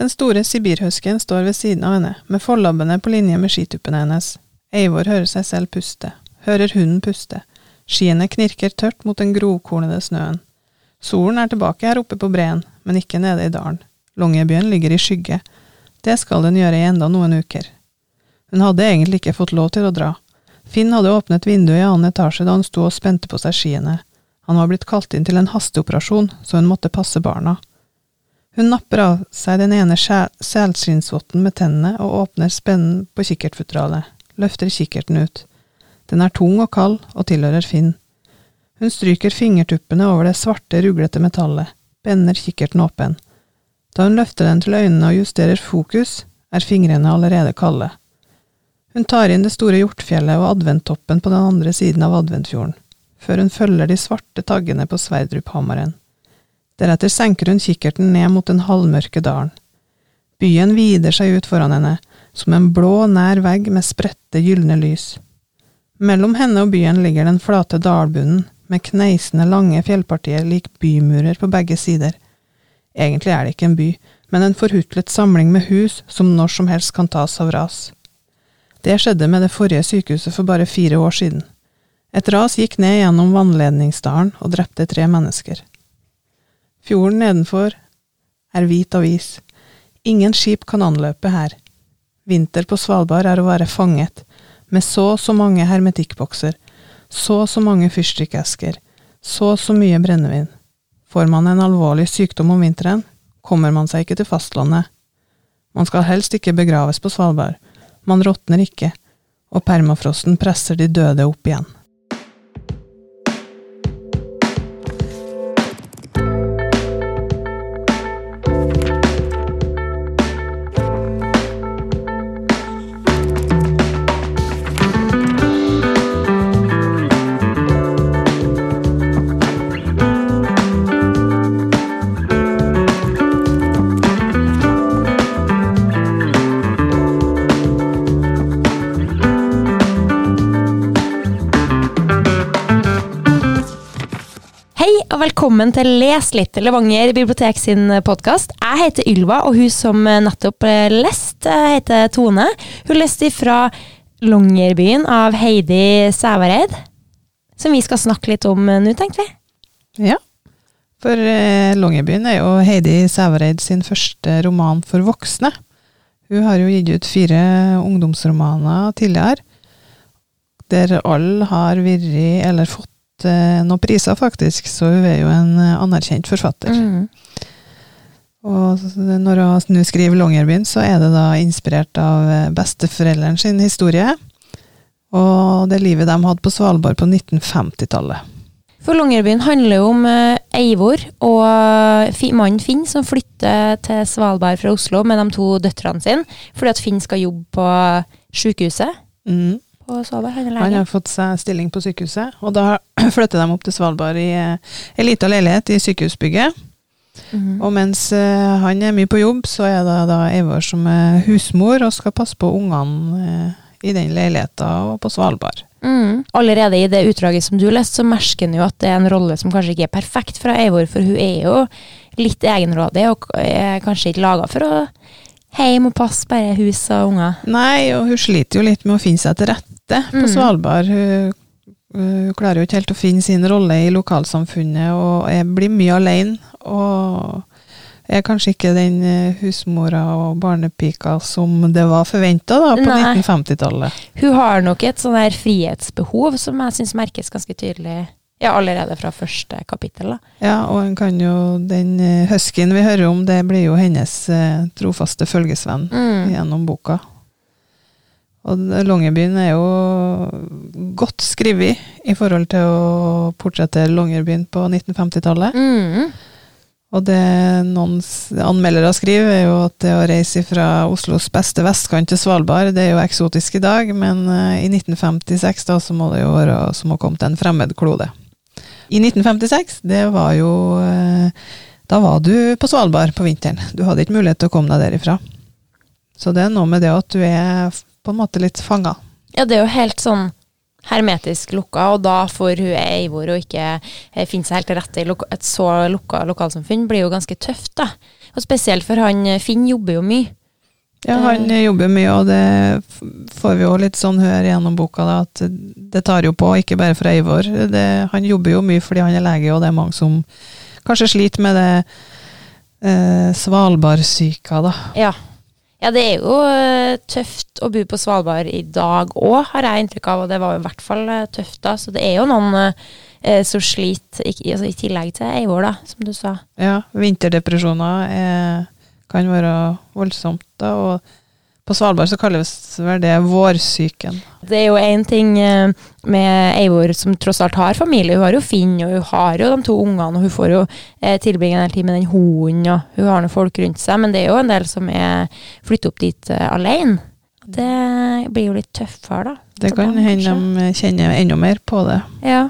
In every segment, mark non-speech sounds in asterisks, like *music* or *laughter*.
Den store sibirhusken står ved siden av henne, med forlabbene på linje med skituppene hennes. Eivor hører seg selv puste, hører hunden puste. Skiene knirker tørt mot den grovkornede snøen. Solen er tilbake her oppe på breen, men ikke nede i dalen. Longyearbyen ligger i skygge. Det skal den gjøre i enda noen uker. Hun hadde egentlig ikke fått lov til å dra. Finn hadde åpnet vinduet i annen etasje da hun sto og spente på seg skiene. Han var blitt kalt inn til en hasteoperasjon, så hun måtte passe barna. Hun napper av seg den ene selskinnsvotten med tennene og åpner spennen på kikkertfutteralet, løfter kikkerten ut. Den er tung og kald og tilhører Finn. Hun stryker fingertuppene over det svarte, ruglete metallet, bender kikkerten åpen. Da hun løfter den til øynene og justerer fokus, er fingrene allerede kalde. Hun tar inn det store hjortfjellet og adventtoppen på den andre siden av Adventfjorden, før hun følger de svarte taggene på Sverdrup-hammeren. Deretter senker hun kikkerten ned mot den halvmørke dalen. Byen vider seg ut foran henne, som en blå, nær vegg med spredte, gylne lys. Mellom henne og byen ligger den flate dalbunnen, med kneisende, lange fjellpartier lik bymurer på begge sider. Egentlig er det ikke en by, men en forhutlet samling med hus som når som helst kan tas av ras. Det skjedde med det forrige sykehuset for bare fire år siden. Et ras gikk ned gjennom vannledningsdalen og drepte tre mennesker. Fjorden nedenfor er hvit av is. Ingen skip kan anløpe her. Vinter på Svalbard er å være fanget, med så og så mange hermetikkbokser, så og så mange fyrstikkesker, så og så mye brennevin. Får man en alvorlig sykdom om vinteren, kommer man seg ikke til fastlandet. Man skal helst ikke begraves på Svalbard, man råtner ikke, og permafrosten presser de døde opp igjen. Velkommen til Les litt, Levanger bibliotek sin podkast. Jeg heter Ylva, og hun som nettopp leste, heter Tone. Hun leste fra Longyearbyen av Heidi Sævareid, som vi skal snakke litt om nå, tenkte vi. Ja, for eh, Longyearbyen er jo Heidi Sævareid sin første roman for voksne. Hun har jo gitt ut fire ungdomsromaner tidligere, der alle har vært, eller fått uh, noen priser, faktisk, så hun er jo en uh, anerkjent forfatter. Mm. Og når hun nå skriver 'Longyearbyen', så er det da inspirert av eh, besteforelderen sin historie. Og det livet de hadde på Svalbard på 1950-tallet. For Longyearbyen handler jo om Eivor og mannen Finn som flytter til Svalbard fra Oslo med de to døtrene sine, fordi at Finn skal jobbe på sykehuset. Mm på sover. Han, han har fått seg stilling på sykehuset, og da *clears throat* flytter de opp til Svalbard i ei lita leilighet i sykehusbygget. Mm -hmm. Og mens uh, han er mye på jobb, så er det da Eivor som er husmor og skal passe på ungene uh, i den leiligheta og på Svalbard. Mm. Allerede i det utdraget som du leste, så merker han jo at det er en rolle som kanskje ikke er perfekt fra Eivor, for hun er jo litt egenrådig og er kanskje ikke laga for å hjem og passe bare hus og unger. Nei, og hun sliter jo litt med å finne seg til rette lite på mm. Svalbard. Hun, hun, klarer jo ikke helt å finne sin rolle i lokalsamfunnet, og jeg blir mye alene. Og er kanskje ikke den eh, husmora og barnepika som det var forventa på 1950-tallet. Hun har nok et sånn der frihetsbehov som jeg syns merkes ganske tydelig. Ja, allerede fra første kapittel. da. Ja, og kan jo, den eh, huskyen vi hører om, det blir jo hennes eh, trofaste følgesvenn mm. gjennom boka. Og Longyearbyen er jo godt skrevet i forhold til å portrettere Longyearbyen på 1950-tallet. Mm. Og det noen anmeldere skriver, er jo at det å reise fra Oslos beste vestkant til Svalbard, det er jo eksotisk i dag, men uh, i 1956 da, så må det jo være som å komme til en fremmed klode. I 1956, det var jo uh, Da var du på Svalbard på vinteren. Du hadde ikke mulighet til å komme deg derifra. Så det er noe med det at du er på en måte litt fanga. Ja, det er jo helt sånn hermetisk lukka, og da får hun Eivor og ikke eh, finne seg helt til rette i et så lukka lokalsamfunn, blir jo ganske tøft, da. Og spesielt for han eh, Finn jobber jo mye. Ja, han jobber mye, og det får vi jo litt sånn høre gjennom boka, da, at det tar jo på, ikke bare for Eivor. Det, han jobber jo mye fordi han er lege, og det er mange som kanskje sliter med det eh, Svalbardsyka, da. Ja. Ja, det er jo eh, tøft å bo på Svalbard i dag òg, har jeg inntrykk av. Og det var jo i hvert fall eh, tøft da. Så det er jo noen eh, som sliter, i, altså, i tillegg til Eivor, da, som du sa. Ja, vinterdepresjoner er, kan være voldsomt, da, og på Svalbard så kalles vel det vårsyken. Det er jo én ting eh, med Eivor som tross alt har familie. Hun har jo Finn, og hun har jo de to ungene, og hun får jo eh, tilbringe en hel tid med den hunden, og hun har noen folk rundt seg, men det er jo en del som er flytter opp dit eh, alene. Det blir jo litt tøffere, da. Det kan hende de kjenner enda mer på det. Ja.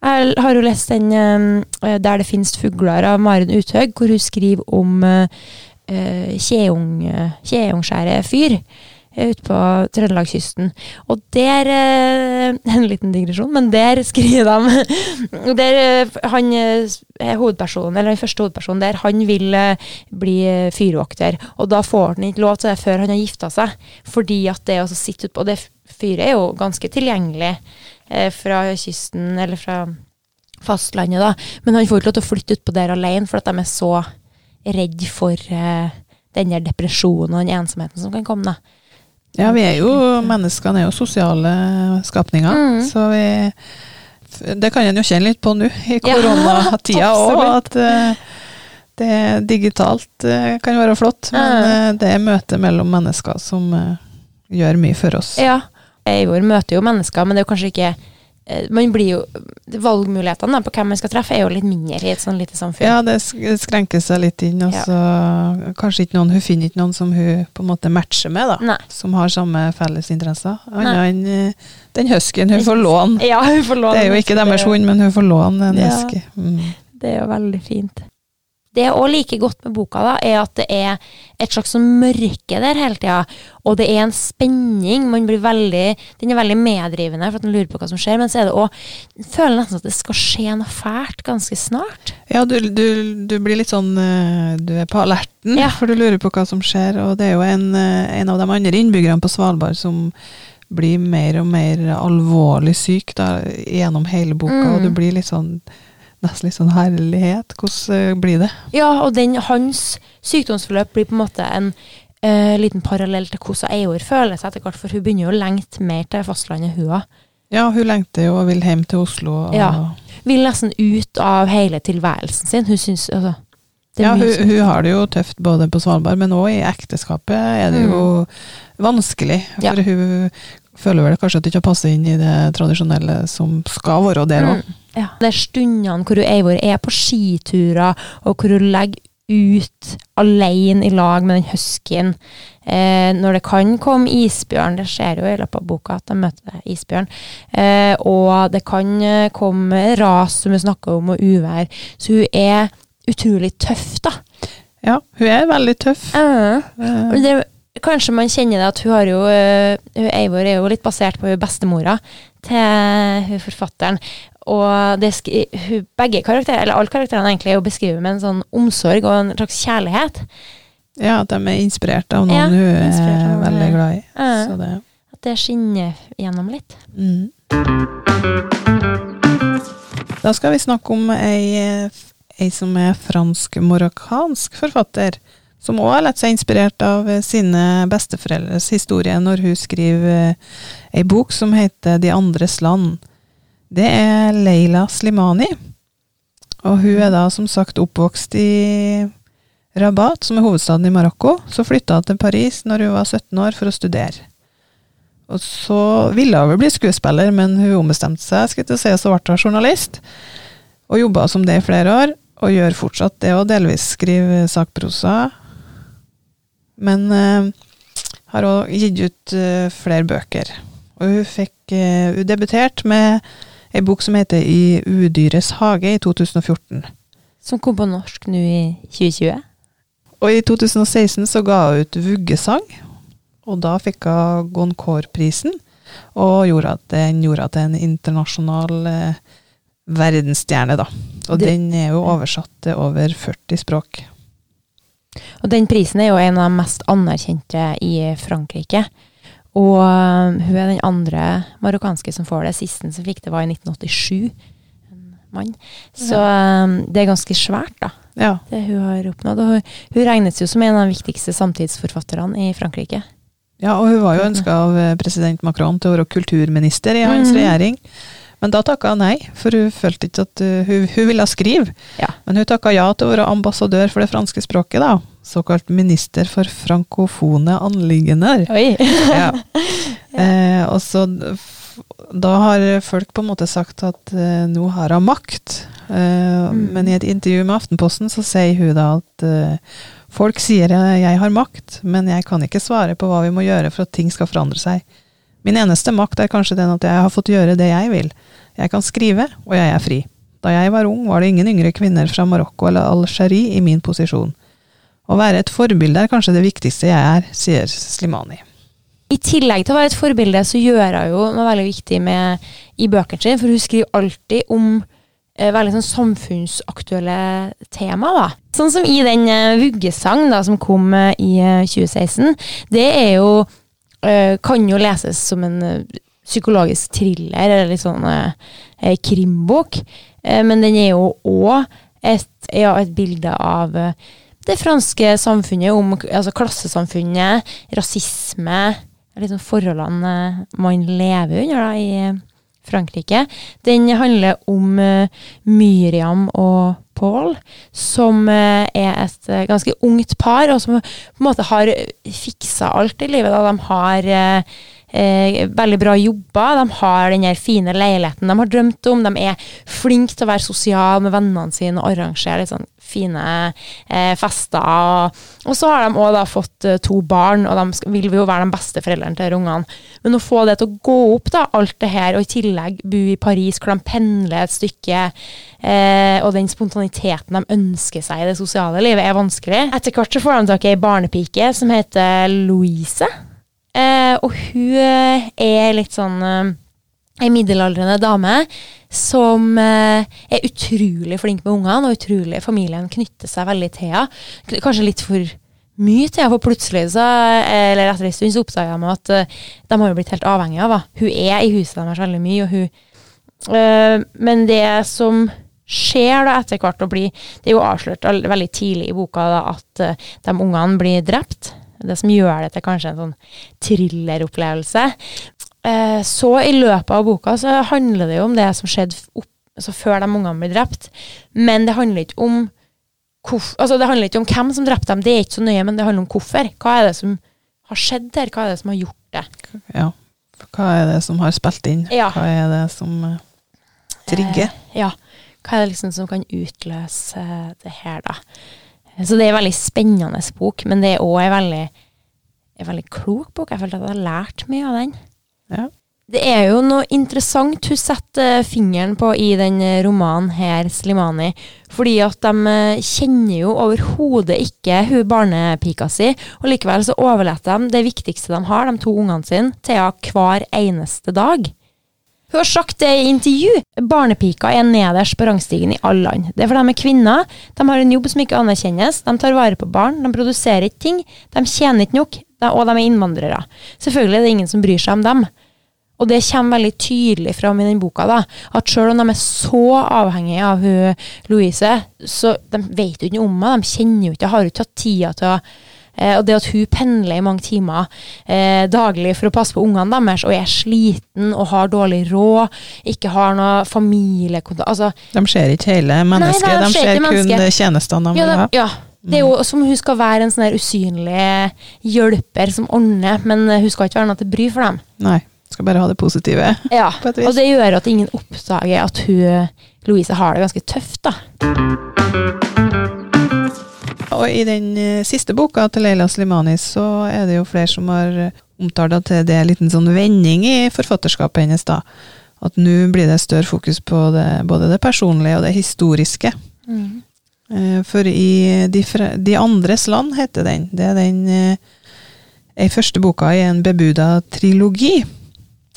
Jeg har jo lest den 'Der det finnes fugler' av Maren Uthaug, hvor hun skriver om uh, eh, Kjeungskjæret fyr eh, ute på Trøndelagskysten. Og der eh, *laughs* En liten digresjon, men der skriver de *laughs* Der eh, han eh, er hovedpersonen, eller den første hovedpersonen der, han vil eh, bli eh, fyrvokter. Og da får han ikke lov til det før han har gifta seg, fordi at det å sitte ut på det fyret er jo ganske tilgjengelig eh, fra kysten, eller fra fastlandet, da. Men han får ikke lov til å flytte utpå der alene, for at de er så redd for uh, den der depresjonen og den ensomheten som kan komme, da. Ja, vi er jo, menneskene er jo sosiale skapninger, Mm. så vi Det kan en jo kjenne litt på nå, i koronatida òg, ja, at uh, det digitalt uh, kan være flott, men det er møtet mellom mennesker som gjør mye for oss. Ja. Eivor møter jo mennesker, men det er jo kanskje ikke man blir jo, Valgmulighetene på hvem man skal treffe, er jo litt mindre i et sånn lite samfunn. Ja, det skrenker seg litt inn, og Ja. kanskje ikke noen Hun finner ikke noen som hun på en måte matcher med, da. Nei. Som har samme felles interesser. Annet enn eh, den huskyen hun får låne. Ja, hun får låne Det er jo ikke deres hund, men hun får låne en Ja. husky. Mm. Det er jo veldig fint. Det jeg òg liker godt med boka, da, er at det er et slags sånn mørke der hele tida. Og det er en spenning. Man blir veldig, den er veldig meddrivende for at man lurer på hva som skjer. Men så er det òg Føler nesten at det skal skje noe fælt ganske snart. Ja, du, du, du blir litt sånn eh, Du er på alerten, Ja. for du lurer på hva som skjer. Og det er jo en, eh, en av de andre innbyggerne på Svalbard som blir mer og mer alvorlig syk da, gjennom hele boka, Mm. og du blir litt sånn Nesten litt sånn herlighet. Hvordan eh, blir det? Ja, og den, hans sykdomsforløp blir på en måte en uh, liten parallell til hvordan Eivor føler seg etter hvert, for hun begynner jo å lengte mer til fastlandet, hun òg. Ja, hun lengter jo og vil hjem til Oslo. Og, Ja. Vil nesten ut av hele tilværelsen sin. Hun syns altså Ja, hun, hun har det jo tøft både på Svalbard, men òg i ekteskapet er det jo vanskelig. For Mm. Ja. hun føler vel kanskje at du ikke passer inn i det tradisjonelle som skal være der òg. Mm. Ja. Det er stundene hvor Eivor er på skiturer, og hvor hun legger ut alene i lag med den huskyen. Eh, når det kan komme isbjørn, det skjer jo i løpet av boka at de møter isbjørn, eh, og det kan eh, komme ras, som vi snakker om, og uvær. Så hun er utrolig tøff, da. Ja, hun er veldig tøff. Eh. uh Og Det, kanskje man kjenner det at hun har jo eh, hun Eivor er jo litt basert på hun bestemora til hun forfatteren. Og det hun, begge karakterer, eller alle karakterene egentlig, er jo beskrevet med en sånn omsorg og en slags kjærlighet. Ja, at de er inspirert av noen Ja, hun er noen veldig glad i. Ja. Så det, At det skinner gjennom litt. mm. Da skal vi snakke om ei, ei som er fransk-marokkansk forfatter, som òg har latt seg inspirert av eh, sine besteforeldres historie når hun skriver eh, ei bok som heter De andres land. Det er Leila Slimani, og hun er da som sagt oppvokst i Rabat, som er hovedstaden i Marokko. Så flytta hun til Paris når hun var 17 år for å studere. Og så ville hun vel bli skuespiller, men hun ombestemte seg, skal til å si, så ble hun journalist. Og jobba som det i flere år, og gjør fortsatt det, og delvis skriver sakprosa. Men uh, har òg gitt ut uh, flere bøker. Og hun fikk uh, Hun debuterte med ei bok som heter I udyrets hage i 2014. Som kom på norsk nå i 2020. Og i 2016 så ga hun ut Vuggesang, og da fikk hun Goncourt-prisen, og gjorde at den gjorde til en internasjonal eh, verdensstjerne, da. Og Det- den er jo oversatt til over 40 språk. Og den prisen er jo en av de mest anerkjente i Frankrike. Og øh, hun er den andre marokkanske som får det. Sisten som fikk det, var i 1987. En mann. Så ja. det er ganske svært, da. Ja. Det hun har oppnådd. Og hun, hun regnes jo som en av de viktigste samtidsforfatterne i Frankrike. ja, og hun var jo ønska av eh, president Macron til å være kulturminister i hans Mhm. regjering. Men da takka hun nei, for hun følte ikke at uh, hun, hun ville skrive. Ja. Men hun takka ja til å være ambassadør for det franske språket, da. Såkalt minister for frankofone anliggender. Oi! *laughs* *laughs* Ja. Eh, og så da har folk på en måte sagt at eh, nå har hun makt. Eh, Mm. Men i et intervju med Aftenposten så sier hun da at eh, folk sier jeg, jeg har makt, men jeg kan ikke svare på hva vi må gjøre for at ting skal forandre seg. Min eneste makt er kanskje den at jeg har fått gjøre det jeg vil. Jeg kan skrive, og jeg er fri. Da jeg var ung, var det ingen yngre kvinner fra Marokko eller Algerie i min posisjon. Å være et forbilde er kanskje det viktigste jeg er, sier Slimani. I tillegg til å være et forbilde, så gjør hun jo noe veldig viktig med, i bøkene sine, for hun skriver alltid om eh, veldig sånn samfunnsaktuelle tema, da. Sånn som i den eh, vuggesang da, som kom eh, i eh, 2016. Det er jo eh, Kan jo leses som en eh, psykologisk thriller, eller litt sånn eh, eh, krimbok. Eh, men den er jo òg et, ja, et bilde av eh, det franske samfunnet, om altså klassesamfunnet, rasisme, liksom forholdene man lever under da, i Frankrike. Den handler om eh, Myriam og Paul, som eh, er et eh, ganske ungt par, og som på en måte har fiksa alt i livet. Da. De har eh, veldig bra jobber, de har den fine leiligheten de har drømt om, de er flinke til å være sosiale med vennene sine og arrangere litt sånn fine eh, fester. Og, og så har de òg fått eh, to barn, og de skal, vil jo være de beste foreldrene til ungene. Men å få det til å gå opp, da, alt det her, og i tillegg bo i Paris, hvor de pendler et stykke, eh, og den spontaniteten de ønsker seg i det sosiale livet, er vanskelig. Etter hvert så får de tak i ei barnepike som heter Louise. Eh, og hun er litt sånn eh, Ei middelaldrende dame som eh, er utrolig flink med ungene, og utrolig familien knytter seg veldig til henne. Kanskje litt for mye til henne, for plutselig så, eh, eller etter en stund så oppdager meg at eh, de har jo blitt helt avhengige av henne. Hun er i huset deres veldig mye, og hun eh, Men det som skjer da etter hvert, og blir, det er jo avslørt veldig tidlig i boka da, at eh, de ungene blir drept. Det som gjør det til kanskje en sånn thrilleropplevelse. Eh, så i løpet av boka så handler det jo om det som skjedde opp, altså før de ungene ble drept. Men det handler ikke om hvorf- altså det handler ikke om hvem som drepte dem, det er ikke så nøye, men det handler om hvorfor. Hva er det som har skjedd her? Hva er det som har gjort det? Ja. Hva er det som har spilt inn? Ja. Hva er det som eh, trigger? Eh, ja. Hva er det liksom som kan utløse eh, det her, da? Eh, Så det er en veldig spennende bok, men det er òg en veldig, en veldig klok bok. Jeg følte at jeg har lært mye av den. Ja. Det er jo noe interessant hun setter fingeren på i den eh, romanen her, Slimani. Fordi at de eh, kjenner jo overhodet ikke hun barnepika si, og likevel så overlater de det viktigste de har, de to ungene sine, til henne hver eneste dag. Hun har sagt det i intervju. Barnepika er nederst på rangstigen i alle land. Det er fordi de er kvinner, de har en jobb som ikke anerkjennes, de tar vare på barn, de produserer ikke ting, de tjener ikke nok, og de er innvandrere. Selvfølgelig er det ingen som bryr seg om dem. Og det kommer veldig tydelig fram i den boka, da, at selv om de er så avhengige av hun Louise, så de vet jo ikke noe om henne, de kjenner jo ikke, har jo ikke hatt tida til å eh, Og det at hun pendler i mange timer eh, daglig for å passe på ungene deres, og er sliten og har dårlig råd, ikke har noe familiekontakt altså, De ser ikke hele mennesket, Nei, de de ser kun tjenestene de ja, vil ha. ja. Det er jo som hun skal være en sånn der usynlig hjelper som ordner, men hun skal ikke være noe til bry for dem. Nei, skal bare ha det positive. Ja, og det gjør at ingen oppdager at hun, Louise har det ganske tøft, da. Og i den eh, siste boka til Leila Slimani, så er det jo flere som har eh, omtalt at det er en liten sånn vending i forfatterskapet hennes, da. At nå blir det større fokus på det, både det personlige og det historiske. Eh, For i de, de andres land heter den. Det er den eh, ei første boka i en bebuda trilogi.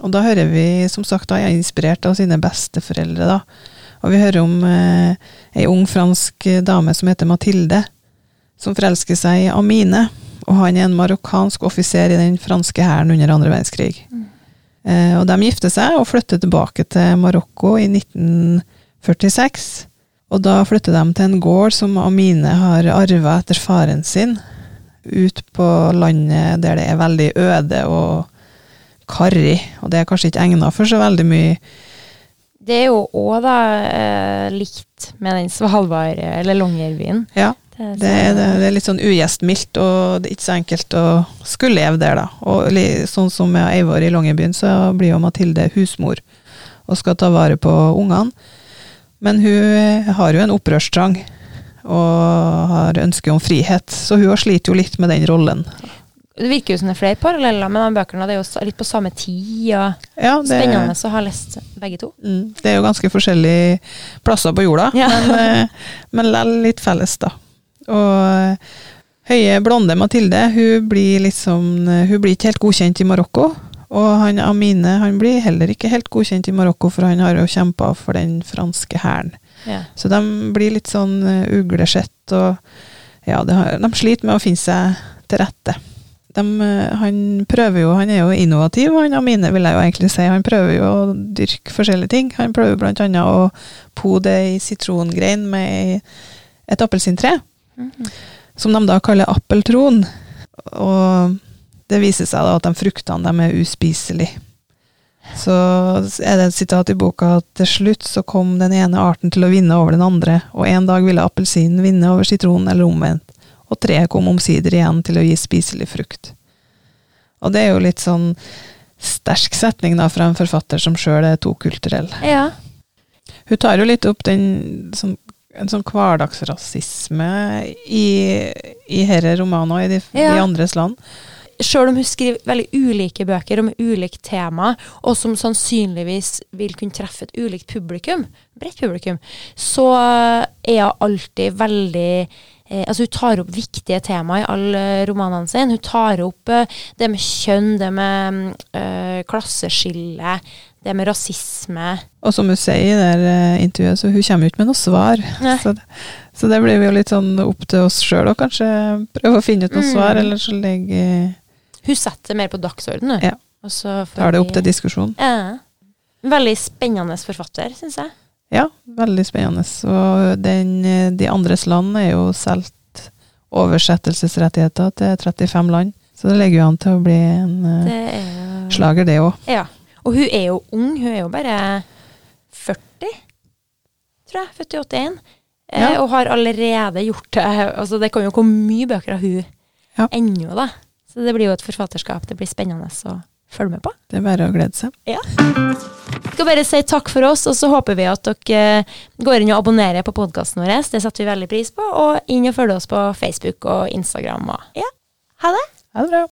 Og da hører vi, som sagt, da er inspirert av sine besteforeldre, da. Og vi hører om eh, ei ung fransk dame som heter Mathilde, som forelsker seg i Amine. Og han er en marokkansk offiser i den franske hæren under andre verdenskrig. Eh, og de gifter seg og flytter tilbake til Marokko i 1946. Og da flytter de til en gård som Amine har arva etter faren sin, ut på landet der det er veldig øde og karrig, og det er kanskje ikke egna for så veldig mye Det er jo òg da eh, likt med den Svalbard- eller Longyearbyen. Ja, Det, det er, det, det er litt sånn ugjestmildt, og det er ikke så enkelt å skulle leve der, da. Og sånn som med Eivor i Longyearbyen, så blir jo Mathilde husmor og skal ta vare på ungene. Men hun eh, har jo en opprørstrang og har ønske om frihet, så hun har sliter jo litt med den rollen. Det virker jo som det er flere paralleller de bøkene. Det er jo litt på samme tid. og Ja, det, Spennende å ha lest begge to. Mm, det er jo ganske forskjellige plasser på jorda, Ja. men, eh, men lell litt felles, da. Og eh, høye, blonde Mathilde, hun blir liksom Hun blir ikke helt godkjent i Marokko. Og han Amine han blir heller ikke helt godkjent i Marokko, for han har jo kjempa for den franske hæren. Ja. Så de blir litt sånn eh, uglesett, og ja, de, har, de sliter med å finne seg til rette. De, eh, han prøver jo, han er jo innovativ, han Amine, vil jeg jo egentlig si. Han prøver jo å dyrke forskjellige ting. Han prøver blant annet å pode ei sitrongrein med et appelsintre, Mhm. som de da kaller appeltron. Og det viser seg da at de fruktene de er uspiselige. Så er det et sitat i boka at til slutt så kom den ene arten til å vinne over den andre, og en dag ville appelsinen vinne over sitronen, eller omvendt. Og treet kom omsider igjen til å gi spiselig frukt. Og det er jo litt sånn sterk setning da fra en forfatter som sjøl er tokulturell. ja. Hun tar jo litt opp den sånn, en sånn hverdagsrasisme i, i herre romaner i de, Ja. de andres land. Sjøl om hun skriver veldig ulike bøker om ulikt tema, og som sannsynligvis vil kunne treffe et ulikt publikum, bredt publikum, så er hun alltid veldig eh, Altså, hun tar opp viktige temaer i alle romanene sine. Hun tar opp eh, det med kjønn, det med eh, klasseskille, det med rasisme. Og som hun sier i det eh, intervjuet, så hun kommer ikke med noe svar. Så, det- så det blir jo litt sånn opp til oss sjøl å kanskje prøve å finne ut noe Mm. svar, eller så legger Hun setter mer på dagsordenen, hun. Ja. Får tar det opp til diskusjon. Ja. Veldig spennende forfatter, syns jeg. Ja, veldig spennende. Og den, de andres land er jo solgt oversettelsesrettigheter til 35 land, så det ligger jo an til å bli en eh, Det er slager, det òg. Ja. Og hun er jo ung. Hun er jo bare 40, tror jeg. Født i 81. Eh, og har allerede gjort det. Altså, det kan jo komme mye bøker av hun Ja. ennå, da. Så det blir jo et forfatterskap det blir spennende å følge med på. Det er bare å glede seg. Vi Skal bare si takk for oss, og så håper vi at dere går inn og abonnerer på podkasten vår. Det setter vi veldig pris på. Og inn og følger oss på Facebook og Instagram. Og ja, ha det! Ha det bra.